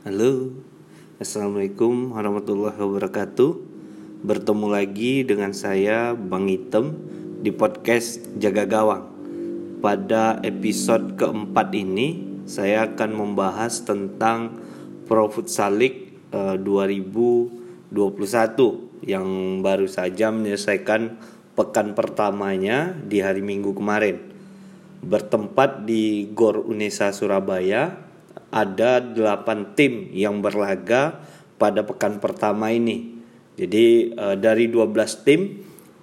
Halo, Assalamualaikum warahmatullahi wabarakatuh. Bertemu lagi dengan saya Bang Item di podcast Jaga Gawang. Pada episode keempat ini saya akan membahas tentang Pro Futsal League eh, 2021 Yang baru saja menyelesaikan pekan pertamanya di hari Minggu kemarin. Bertempat di Gor Unesa Surabaya ada 8 tim yang berlaga pada pekan pertama ini. Jadi uh, dari 12 tim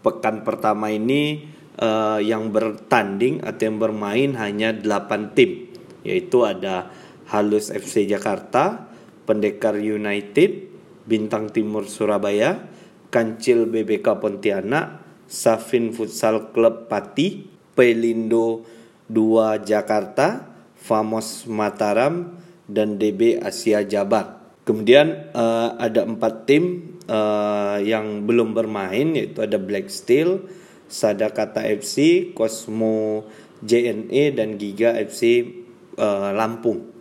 pekan pertama ini uh, yang bertanding atau yang bermain hanya 8 tim yaitu ada Halus FC Jakarta, Pendekar United, Bintang Timur Surabaya, Kancil BBK Pontianak, Safin Futsal Club Pati, Pelindo 2 Jakarta, Famos Mataram, dan DB Asia Jabar. Kemudian uh, ada empat tim uh, yang belum bermain yaitu ada Black Steel, Sadakata FC, Cosmo JNE dan Giga FC uh, Lampung.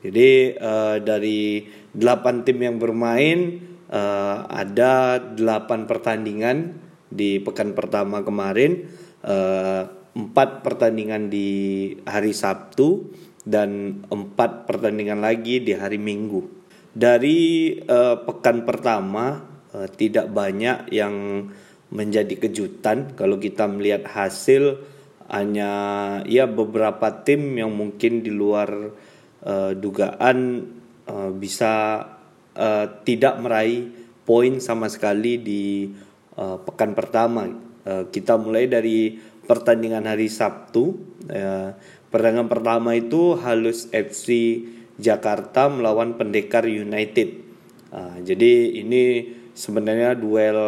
Jadi uh, dari delapan tim yang bermain uh, ada delapan pertandingan di pekan pertama kemarin. Uh, empat pertandingan di hari Sabtu dan empat pertandingan lagi di hari Minggu. Dari uh, pekan pertama uh, tidak banyak yang menjadi kejutan kalau kita melihat hasil hanya ya beberapa tim yang mungkin di luar uh, dugaan uh, bisa uh, tidak meraih poin sama sekali di uh, pekan pertama. Kita mulai dari pertandingan hari Sabtu. Ya, pertandingan pertama itu Halus FC Jakarta melawan Pendekar United. Uh, jadi ini sebenarnya duel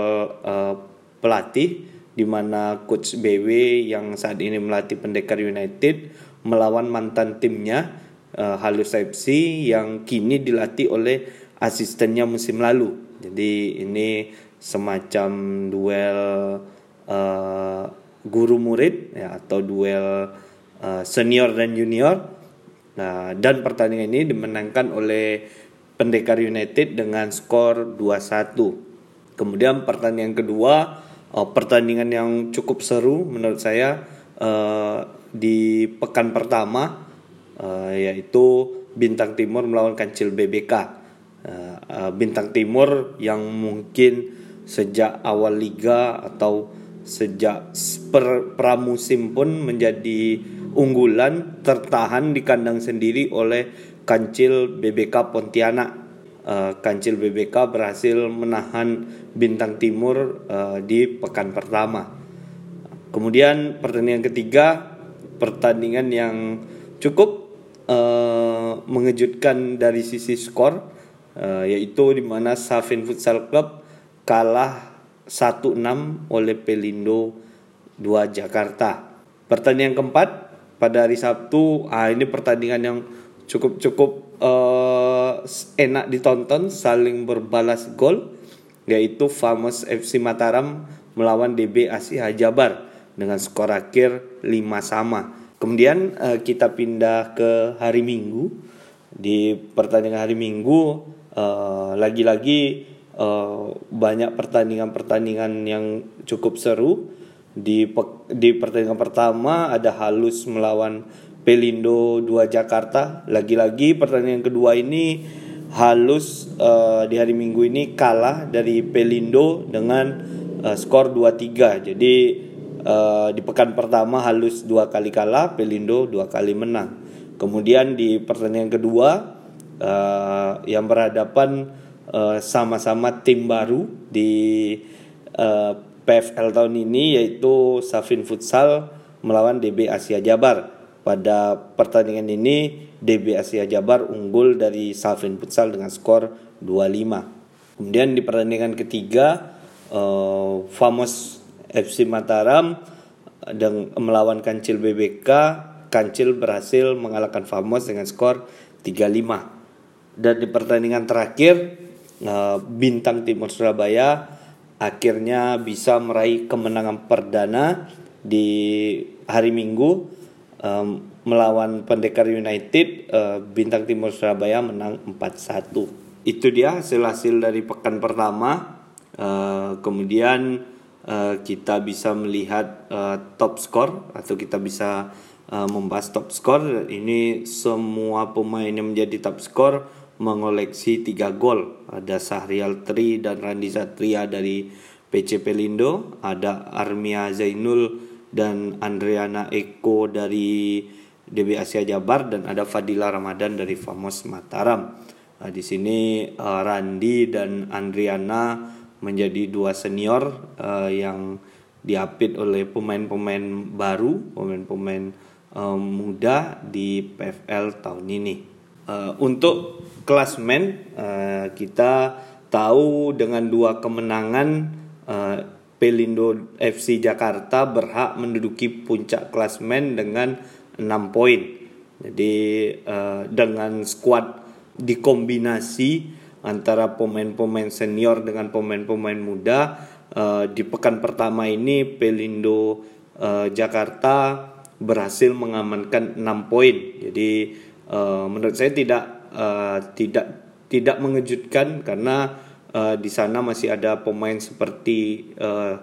uh, pelatih di mana coach BW yang saat ini melatih Pendekar United melawan mantan timnya uh, Halus FC yang kini dilatih oleh asistennya musim lalu. Jadi ini semacam duel uh, guru murid ya atau duel uh, senior dan junior. Nah, dan pertandingan ini dimenangkan oleh Pendekar United dengan skor 2-1. Kemudian pertandingan kedua, uh, pertandingan yang cukup seru menurut saya uh, di pekan pertama uh, yaitu Bintang Timur melawan Kancil BBK. Uh, uh, Bintang Timur yang mungkin sejak awal liga atau sejak per, pramusim pun menjadi unggulan tertahan di kandang sendiri oleh Kancil BBK Pontianak. Uh, Kancil BBK berhasil menahan Bintang Timur uh, di pekan pertama. Kemudian pertandingan ketiga, pertandingan yang cukup uh, mengejutkan dari sisi skor, uh, yaitu di mana Safin Futsal Club kalah 1-6 oleh Pelindo 2 Jakarta. Pertandingan keempat pada hari Sabtu, ah ini pertandingan yang cukup cukup uh, enak ditonton, saling berbalas gol, yaitu Famous FC Mataram melawan DB Asia Jabar dengan skor akhir 5 sama. Kemudian uh, kita pindah ke hari Minggu. Di pertandingan hari Minggu uh, lagi-lagi uh, banyak pertandingan-pertandingan yang cukup seru. Di di pertandingan pertama ada halus melawan Pelindo 2 Jakarta. Lagi-lagi pertandingan kedua ini halus uh, di hari Minggu ini kalah dari Pelindo dengan uh, skor 2-3 jadi uh, di pekan pertama halus dua kali kalah Pelindo dua kali menang. Kemudian di pertandingan kedua uh, yang berhadapan Eh, sama-sama tim baru di uh, eh, PFL tahun ini yaitu Safin Futsal melawan DB Asia Jabar. Pada pertandingan ini DB Asia Jabar unggul dari Safin Futsal dengan skor 2-5. Kemudian di pertandingan ketiga uh, Famos FC Mataram dan melawan Kancil BBK Kancil berhasil mengalahkan Famos dengan skor 3-5. Dan di pertandingan terakhir Eh, bintang Timur Surabaya akhirnya bisa meraih kemenangan perdana di hari Minggu um, melawan Pendekar United uh, Bintang Timur Surabaya menang 4-1 itu dia hasil-hasil dari pekan pertama. Uh, kemudian uh, kita bisa melihat uh, top score atau kita bisa uh, membahas top score ini semua pemain yang menjadi top score mengoleksi 3 gol ada Sahrial Tri dan Randi Satria dari PC Pelindo ada Armia Zainul dan Andriana Eko dari DB Asia Jabar dan ada Fadila Ramadan dari Famos Mataram. Nah, di sini uh, Randi dan Andriana menjadi dua senior uh, yang diapit oleh pemain-pemain baru, pemain-pemain uh, muda di PFL tahun ini. Uh, untuk klasmen uh, kita tahu dengan dua kemenangan uh, Pelindo FC Jakarta berhak menduduki puncak klasmen dengan 6 poin. Jadi uh, dengan skuad dikombinasi antara pemain-pemain senior dengan pemain-pemain muda uh, di pekan pertama ini Pelindo uh, Jakarta berhasil mengamankan 6 poin. Jadi uh, menurut saya tidak uh, tidak tidak mengejutkan karena uh, di sana masih ada pemain seperti uh,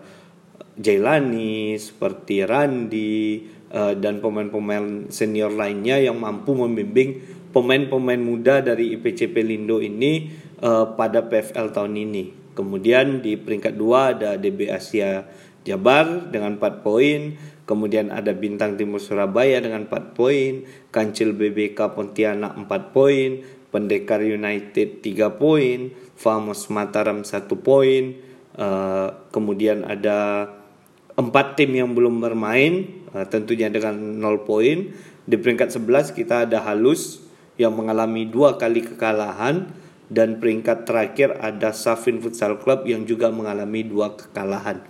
Jailani, seperti Randi, Eh, dan pemain-pemain senior lainnya yang mampu membimbing pemain-pemain muda dari IPC Pelindo ini uh, pada PFL tahun ini. Kemudian di peringkat dua ada DB Asia Jabar dengan 4 poin, kemudian ada Bintang Timur Surabaya dengan 4 poin, Kancil BBK Pontianak 4 poin, Pendekar United 3 poin, Famos Mataram 1 poin, uh, kemudian ada empat tim yang belum bermain uh, tentunya dengan 0 poin. Di peringkat 11 kita ada Halus yang mengalami dua kali kekalahan dan peringkat terakhir ada Safin Futsal Club yang juga mengalami dua kekalahan.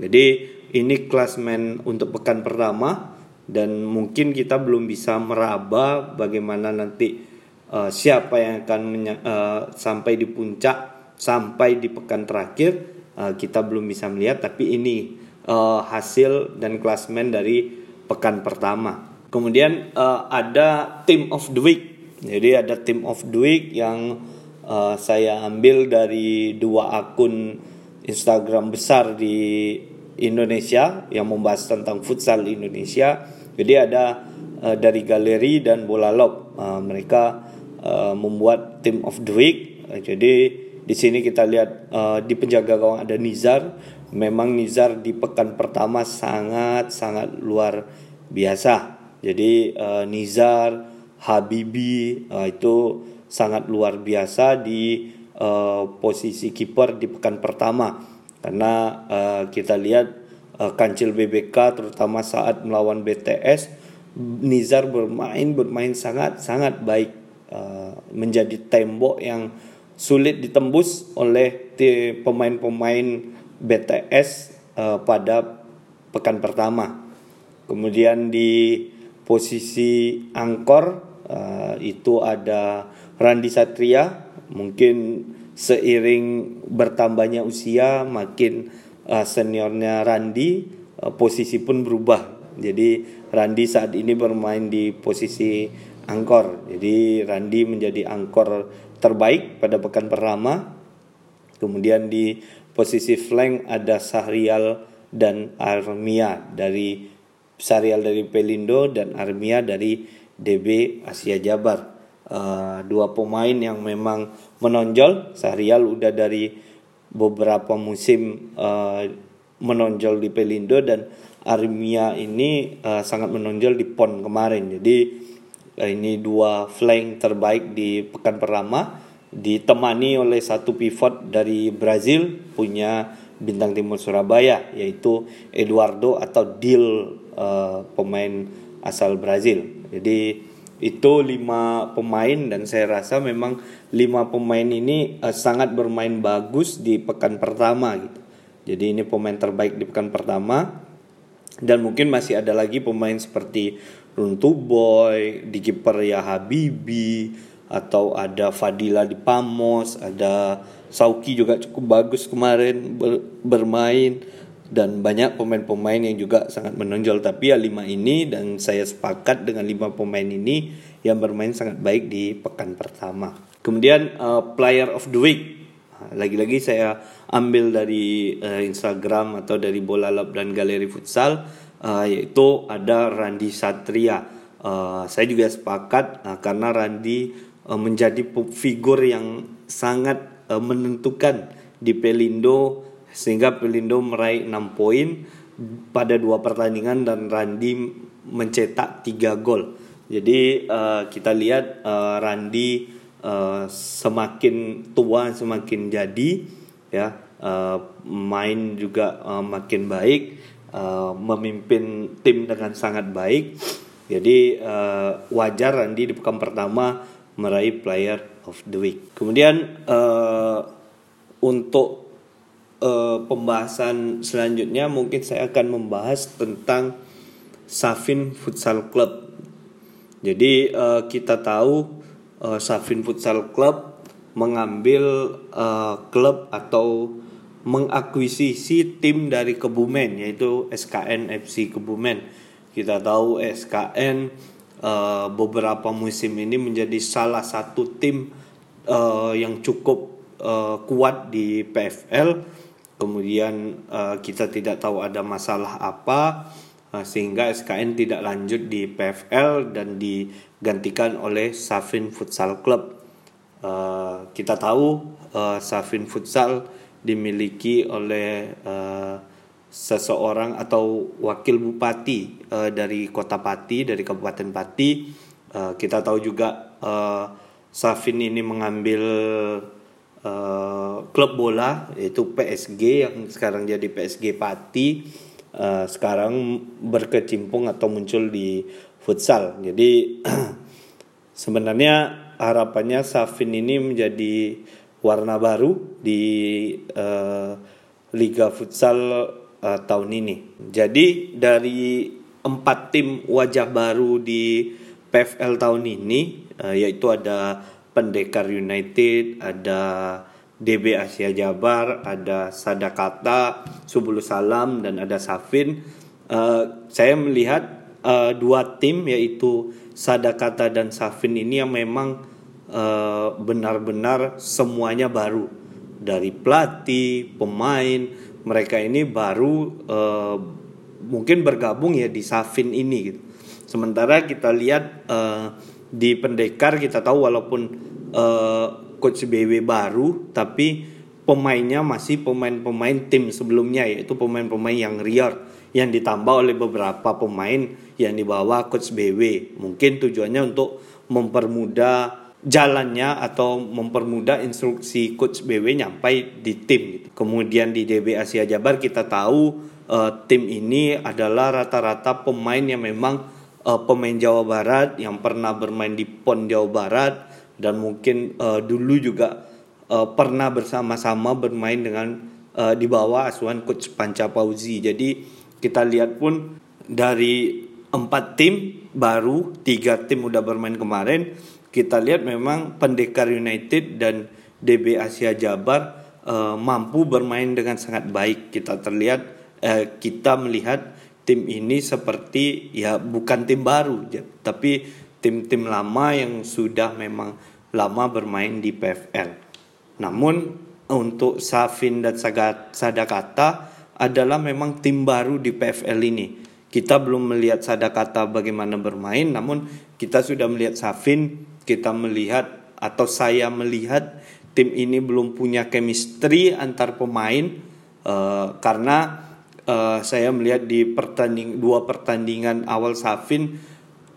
Jadi ini klasmen untuk pekan pertama dan mungkin kita belum bisa meraba bagaimana nanti uh, siapa yang akan uh, sampai di puncak sampai di pekan terakhir uh, kita belum bisa melihat tapi ini uh, hasil dan klasmen dari pekan pertama. Kemudian uh, ada team of the week. Jadi ada team of the week yang uh, saya ambil dari dua akun Instagram besar di Indonesia yang membahas tentang futsal Indonesia. Jadi ada uh, dari galeri dan bola lob. Uh, mereka uh, membuat team of the week. Uh, jadi di sini kita lihat uh, di penjaga gawang ada Nizar memang Nizar di pekan pertama sangat sangat luar biasa. Jadi uh, Nizar, Habibi uh, itu sangat luar biasa di uh, posisi kiper di pekan pertama karena uh, kita lihat uh, kancil BBK terutama saat melawan BTS Nizar bermain bermain sangat sangat baik uh, menjadi tembok yang sulit ditembus oleh pemain-pemain BTS uh, pada pekan pertama. Kemudian di posisi angkor uh, itu ada Randi Satria, mungkin seiring bertambahnya usia makin uh, seniornya Randi uh, posisi pun berubah. Jadi Randi saat ini bermain di posisi angkor. Jadi Randi menjadi angkor terbaik pada pekan pertama. Kemudian di posisi flank ada Sahrial dan Armia dari Sahrial dari Pelindo dan Armia dari DB Asia Jabar. Uh, dua pemain yang memang menonjol. Sahrial udah dari beberapa musim uh, menonjol di Pelindo dan Armia ini uh, sangat menonjol di PON kemarin. Jadi uh, ini dua flank terbaik di pekan pertama ditemani oleh satu pivot dari Brazil punya bintang timur Surabaya yaitu Eduardo atau Dil uh, pemain asal Brazil. Jadi itu lima pemain dan saya rasa memang lima pemain ini uh, sangat bermain bagus di pekan pertama gitu. Jadi ini pemain terbaik di pekan pertama dan mungkin masih ada lagi pemain seperti Runtu Boy, di kiper ya Habibi, atau ada Fadila di Pamos, ada Sauki juga cukup bagus kemarin ber, bermain. Dan banyak pemain-pemain yang juga sangat menonjol tapi ya lima ini dan saya sepakat dengan lima pemain ini yang bermain sangat baik di pekan pertama. Kemudian uh, player of the week lagi-lagi saya ambil dari uh, Instagram atau dari Bola Lab dan Galeri Futsal uh, yaitu ada Randi Satria. Uh, saya juga sepakat uh, karena Randi uh, menjadi figur yang sangat uh, menentukan di Pelindo sehingga Pelindo meraih 6 poin pada dua pertandingan dan Randi mencetak 3 gol. Jadi uh, kita lihat uh, Randi uh, semakin tua semakin jadi ya uh, main juga uh, makin baik uh, memimpin tim dengan sangat baik. Jadi uh, wajar Randi di pekan pertama meraih player of the week. Kemudian uh, untuk uh, pembahasan selanjutnya mungkin saya akan membahas tentang Safin Futsal Club. Jadi uh, kita tahu uh, Safin Futsal Club mengambil uh, klub atau mengakuisisi tim dari Kebumen yaitu SKN FC Kebumen. Kita tahu SKN uh, beberapa musim ini menjadi salah satu tim uh, yang cukup uh, kuat di PFL kemudian uh, kita tidak tahu ada masalah apa uh, sehingga SKN tidak lanjut di PFL dan digantikan oleh Safin Futsal Club. Uh, kita tahu uh, Safin Futsal dimiliki oleh uh, seseorang atau wakil bupati uh, dari kota Pati dari Kabupaten Pati. Uh, kita tahu juga uh, Safin ini mengambil uh, klub bola yaitu PSG yang sekarang jadi PSG Pati uh, sekarang berkecimpung atau muncul di futsal. Jadi sebenarnya harapannya Safin ini menjadi warna baru di uh, Liga Futsal uh, tahun ini. Jadi dari empat tim wajah baru di PFL tahun ini uh, yaitu ada Pendekar United, ada DB Asia Jabar, ada Sadakata, Subulus Salam dan ada Safin. Uh, saya melihat uh, dua tim yaitu Sadakata dan Safin ini yang memang uh, benar-benar semuanya baru dari pelatih, pemain, mereka ini baru uh, mungkin bergabung ya di Safin ini gitu. Sementara kita lihat uh, di pendekar kita tahu walaupun uh, coach BW baru tapi pemainnya masih pemain-pemain tim sebelumnya yaitu pemain-pemain yang real yang ditambah oleh beberapa pemain yang dibawa coach BW mungkin tujuannya untuk mempermudah jalannya atau mempermudah instruksi coach BW nyampai di tim gitu. Kemudian di DB Asia Jabar kita tahu uh, tim ini adalah rata-rata pemain yang memang uh, pemain Jawa Barat yang pernah bermain di PON Jawa Barat dan mungkin uh, dulu juga uh, pernah bersama-sama bermain dengan uh, di bawah asuhan coach Panca Pauzi. Jadi kita lihat pun dari empat tim baru tiga tim udah bermain kemarin kita lihat memang Pendekar United dan DB Asia Jabar uh, mampu bermain dengan sangat baik kita terlihat uh, kita melihat tim ini seperti ya bukan tim baru tapi tim-tim lama yang sudah memang lama bermain di PFL. Namun untuk Safin dan Sadakata adalah memang tim baru di PFL ini. Kita belum melihat Sadakata bagaimana bermain, namun kita sudah melihat Safin, kita melihat atau saya melihat tim ini belum punya chemistry antar pemain uh, karena uh, saya melihat di pertanding dua pertandingan awal Safin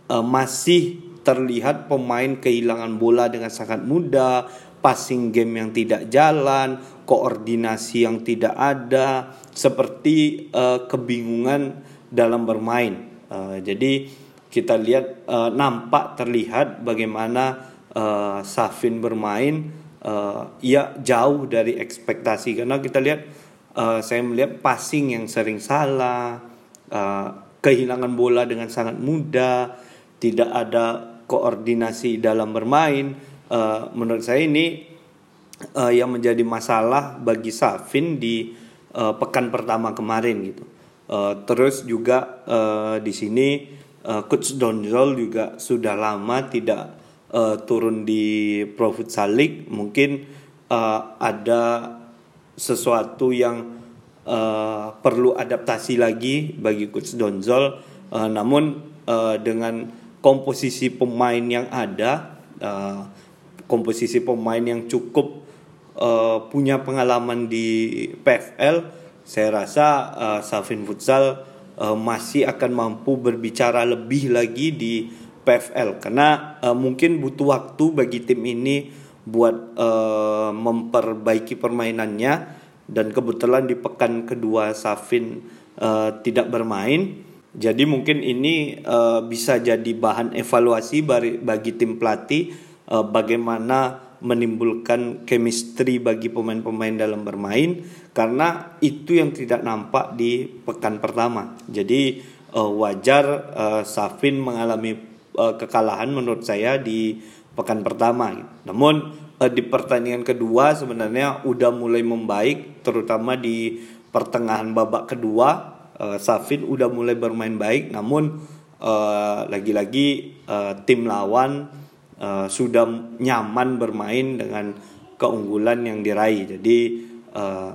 uh, masih terlihat pemain kehilangan bola dengan sangat mudah, passing game yang tidak jalan, koordinasi yang tidak ada, seperti uh, kebingungan dalam bermain. Uh, jadi kita lihat uh, nampak terlihat bagaimana uh, Safin bermain, uh, ya jauh dari ekspektasi karena kita lihat uh, saya melihat passing yang sering salah, uh, kehilangan bola dengan sangat mudah, tidak ada koordinasi dalam bermain. Uh, menurut saya ini uh, yang menjadi masalah bagi Safin di uh, pekan pertama kemarin gitu. Uh, terus juga uh, di sini uh, coach Donjol juga sudah lama tidak uh, turun di Pro Futsal. Mungkin uh, ada sesuatu yang uh, perlu adaptasi lagi bagi coach Donjol. Uh, namun uh, dengan komposisi pemain yang ada, uh, komposisi pemain yang cukup uh, punya pengalaman di PFL, saya rasa uh, Safin Futsal uh, masih akan mampu berbicara lebih lagi di PFL karena uh, mungkin butuh waktu bagi tim ini buat uh, memperbaiki permainannya. Dan kebetulan di pekan kedua Safin uh, tidak bermain jadi mungkin ini uh, bisa jadi bahan evaluasi bagi, bagi tim pelatih uh, bagaimana menimbulkan chemistry bagi pemain-pemain dalam bermain karena itu yang tidak nampak di pekan pertama. Jadi uh, wajar uh, Safin mengalami uh, kekalahan menurut saya di pekan pertama. Namun uh, di pertandingan kedua sebenarnya udah mulai membaik terutama di pertengahan babak kedua uh, Safin udah mulai bermain baik namun uh, lagi-lagi uh, tim lawan uh, sudah nyaman bermain dengan keunggulan yang diraih. Jadi uh,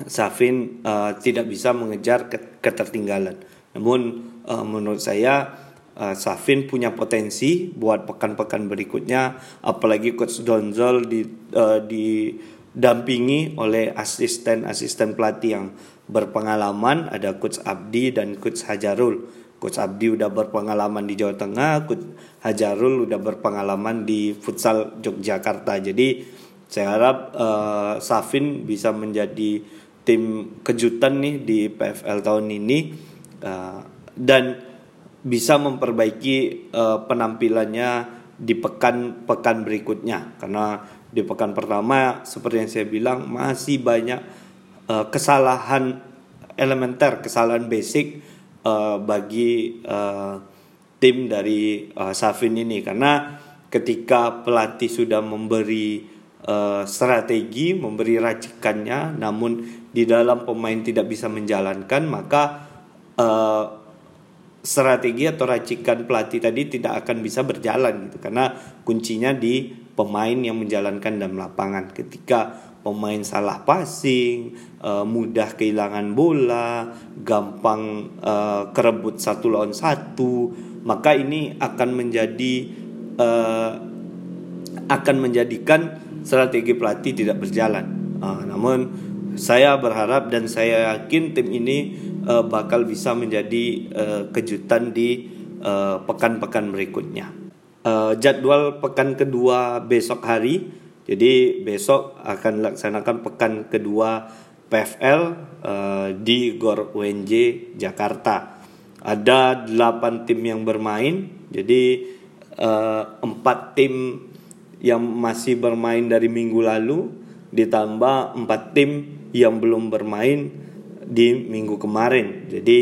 Safin uh, tidak bisa mengejar ketertinggalan. Namun uh, menurut saya uh, Safin punya potensi buat pekan-pekan berikutnya apalagi coach Donzol di uh, didampingi oleh asisten-asisten pelatih yang berpengalaman ada coach Abdi dan coach Hajarul. Coach Abdi udah berpengalaman di Jawa Tengah, coach Hajarul udah berpengalaman di futsal Yogyakarta. Jadi saya harap uh, Safin bisa menjadi tim kejutan nih di PFL tahun ini uh, dan bisa memperbaiki uh, penampilannya di pekan-pekan berikutnya karena di pekan pertama seperti yang saya bilang masih banyak uh, kesalahan elementer, kesalahan basic uh, bagi uh, tim dari uh, Safin ini. Karena ketika pelatih sudah memberi uh, strategi, memberi racikannya, namun di dalam pemain tidak bisa menjalankan, maka uh, strategi atau racikan pelatih tadi tidak akan bisa berjalan gitu karena kuncinya di pemain yang menjalankan dalam lapangan ketika pemain salah passing, uh, mudah kehilangan bola, gampang uh, kerebut satu lawan satu, maka ini akan menjadi uh, akan menjadikan strategi pelatih tidak berjalan. Uh, namun saya berharap dan saya yakin tim ini uh, bakal bisa menjadi uh, kejutan di pekan-pekan uh, berikutnya. Uh, jadwal pekan kedua besok hari jadi besok akan dilaksanakan pekan kedua PFL uh, eh, di Gor UNJ Jakarta. Ada 8 tim yang bermain. Jadi eh, 4 tim yang masih bermain dari minggu lalu ditambah 4 tim yang belum bermain di minggu kemarin. Jadi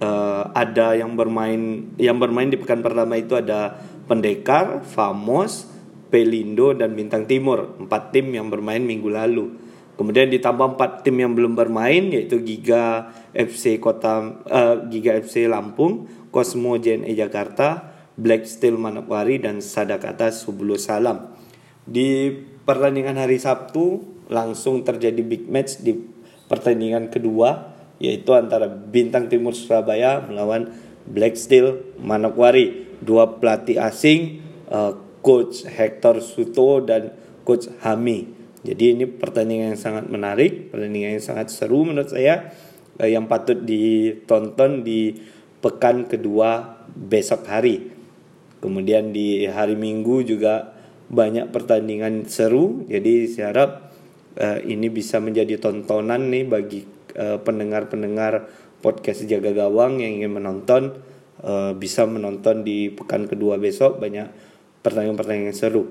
uh, ada yang bermain yang bermain di pekan pertama itu ada Pendekar, Famos, Pelindo dan Bintang Timur, empat tim yang bermain minggu lalu. Kemudian ditambah empat tim yang belum bermain yaitu Giga FC Kota uh, Giga FC Lampung, Cosmo JNE Jakarta, Black Steel Manokwari dan Sadakata Subulu Salam. Di pertandingan hari Sabtu langsung terjadi big match di pertandingan kedua yaitu antara Bintang Timur Surabaya melawan Black Steel Manokwari. Dua pelatih asing uh, coach Hector Suto dan coach Hami. Jadi ini pertandingan yang sangat menarik, pertandingan yang sangat seru menurut saya eh, yang patut ditonton di pekan kedua besok hari. Kemudian di hari Minggu juga banyak pertandingan seru. Jadi saya harap eh, ini bisa menjadi tontonan nih bagi eh, pendengar-pendengar podcast Jaga Gawang yang ingin menonton. Eh, bisa menonton di pekan kedua besok banyak pertanyaan-pertanyaan seru.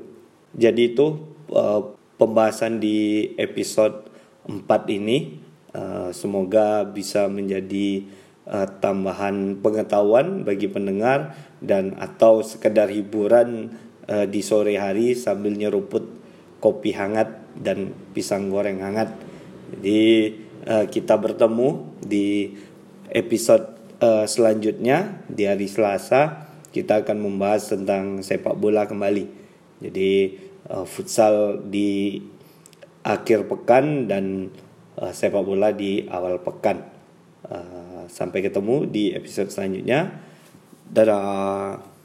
Jadi itu uh, pembahasan di episode 4 ini. Uh, semoga bisa menjadi uh, tambahan pengetahuan bagi pendengar dan atau sekedar hiburan uh, di sore hari sambil nyeruput kopi hangat dan pisang goreng hangat. Jadi uh, kita bertemu di episode uh, selanjutnya di hari Selasa kita akan membahas tentang sepak bola kembali. Jadi uh, futsal di akhir pekan dan uh, sepak bola di awal pekan. Uh, sampai ketemu di episode selanjutnya. Dadah.